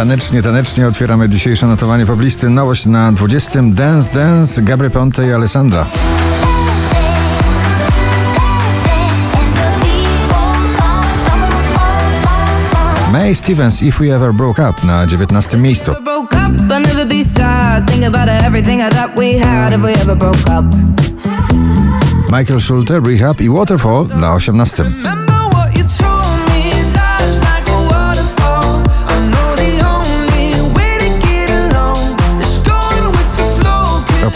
Tanecznie, tanecznie otwieramy dzisiejsze notowanie poblisty. Nowość na 20. Dance Dance Gabry Ponte i Alessandra. May Stevens If We Ever Broke Up na 19. miejscu. Michael Schulte, Rehab i Waterfall na 18.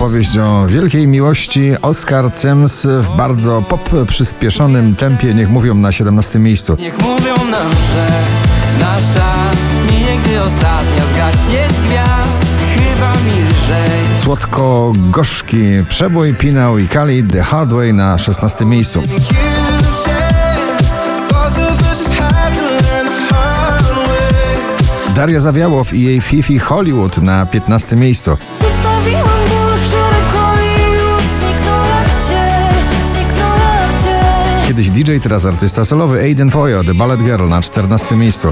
Opowieść o wielkiej miłości Oscar Sims w bardzo pop przyspieszonym tempie. Niech mówią na 17. miejscu. Niech mówią nam, że nasza zminie, gdy ostatnia zgaśnie z gwiazd. Chyba mi lżej. Słodko-gorzki przebój Pinał i Kali The Hard Way na 16. miejscu. Daria Zawiałow i jej Fifi Hollywood na 15. miejscu. Kiedyś DJ, teraz artysta solowy Aiden Foyo, The Ballet Girl na 14. miejscu.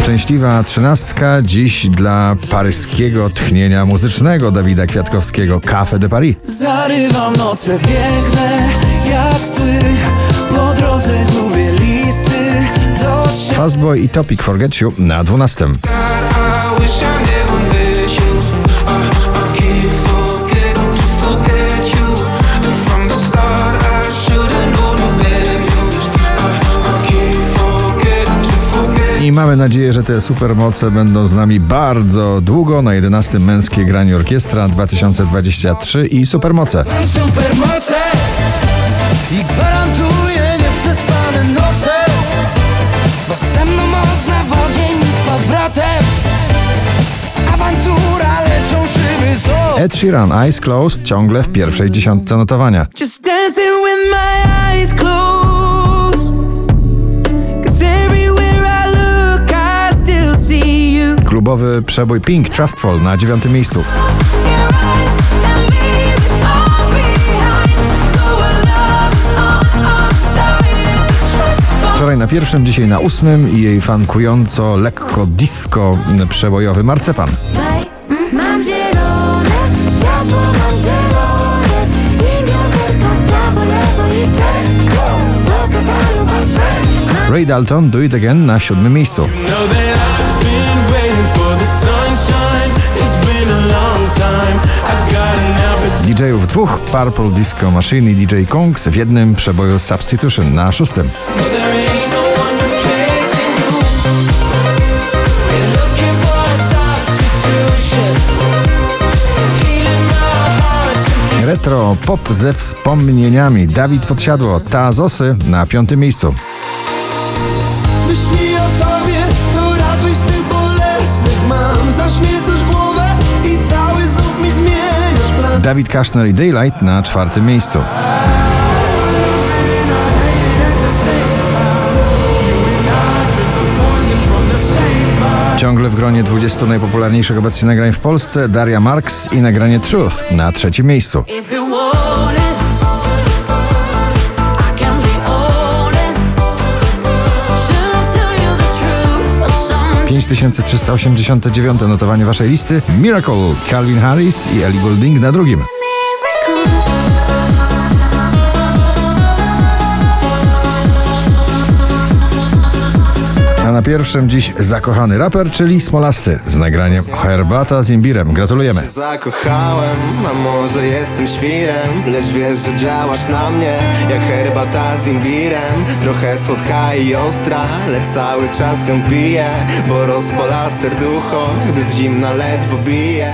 Szczęśliwa trzynastka dziś dla paryskiego tchnienia muzycznego Dawida Kwiatkowskiego Café de Paris. Zarywam noce piękne jak zły Po drodze gubię listy do Fastboy i Topic Forget You na 12. I mamy nadzieję, że te supermoce będą z nami bardzo długo. Na 11 męskie granie orkiestra 2023 i supermoce. Supermoce I gwarantuję nieprzespane noce Bo ze mną można w ogień z powrotem Awantura leczą szyby z Ed Sheeran Eyes Closed ciągle w pierwszej dziesiątce notowania. Just dancing with my eyes closed. Klubowy przebój Pink Trustful na dziewiątym miejscu. Wczoraj na pierwszym, dzisiaj na ósmym i jej fankująco lekko disco przebojowy Marcepan. Mam zielone, światło mam zielone I wiaderka w prawo, lewo i cześć Zakatają was Ray Dalton Do It Again na siódmym miejscu. DJ-ów dwóch, Purple Disco Machine i DJ Kongs w jednym przeboju Substitution na szóstym. No. Retro pop ze wspomnieniami. Dawid Podsiadło, Tazosy na piątym miejscu. Myśli mam Zaśmiecasz głowę i cały znów mi zmieniasz plan Dawid Kaszner i Daylight na czwartym miejscu. Ciągle w gronie 20 najpopularniejszych obecnie nagrań w Polsce Daria Marks i nagranie Truth na trzecim miejscu. 5389 notowanie waszej listy Miracle, Calvin Harris i Ellie Goulding na drugim. Pierwszym dziś zakochany raper, czyli Smolasty z nagraniem Herbata z imbirem. Gratulujemy. Zakochałem, a może jestem świrem Lecz wiesz, że działasz na mnie Jak herbata z imbirem Trochę słodka i ostra Lecz cały czas ją piję Bo rozpala serducho Gdy z zimna ledwo bije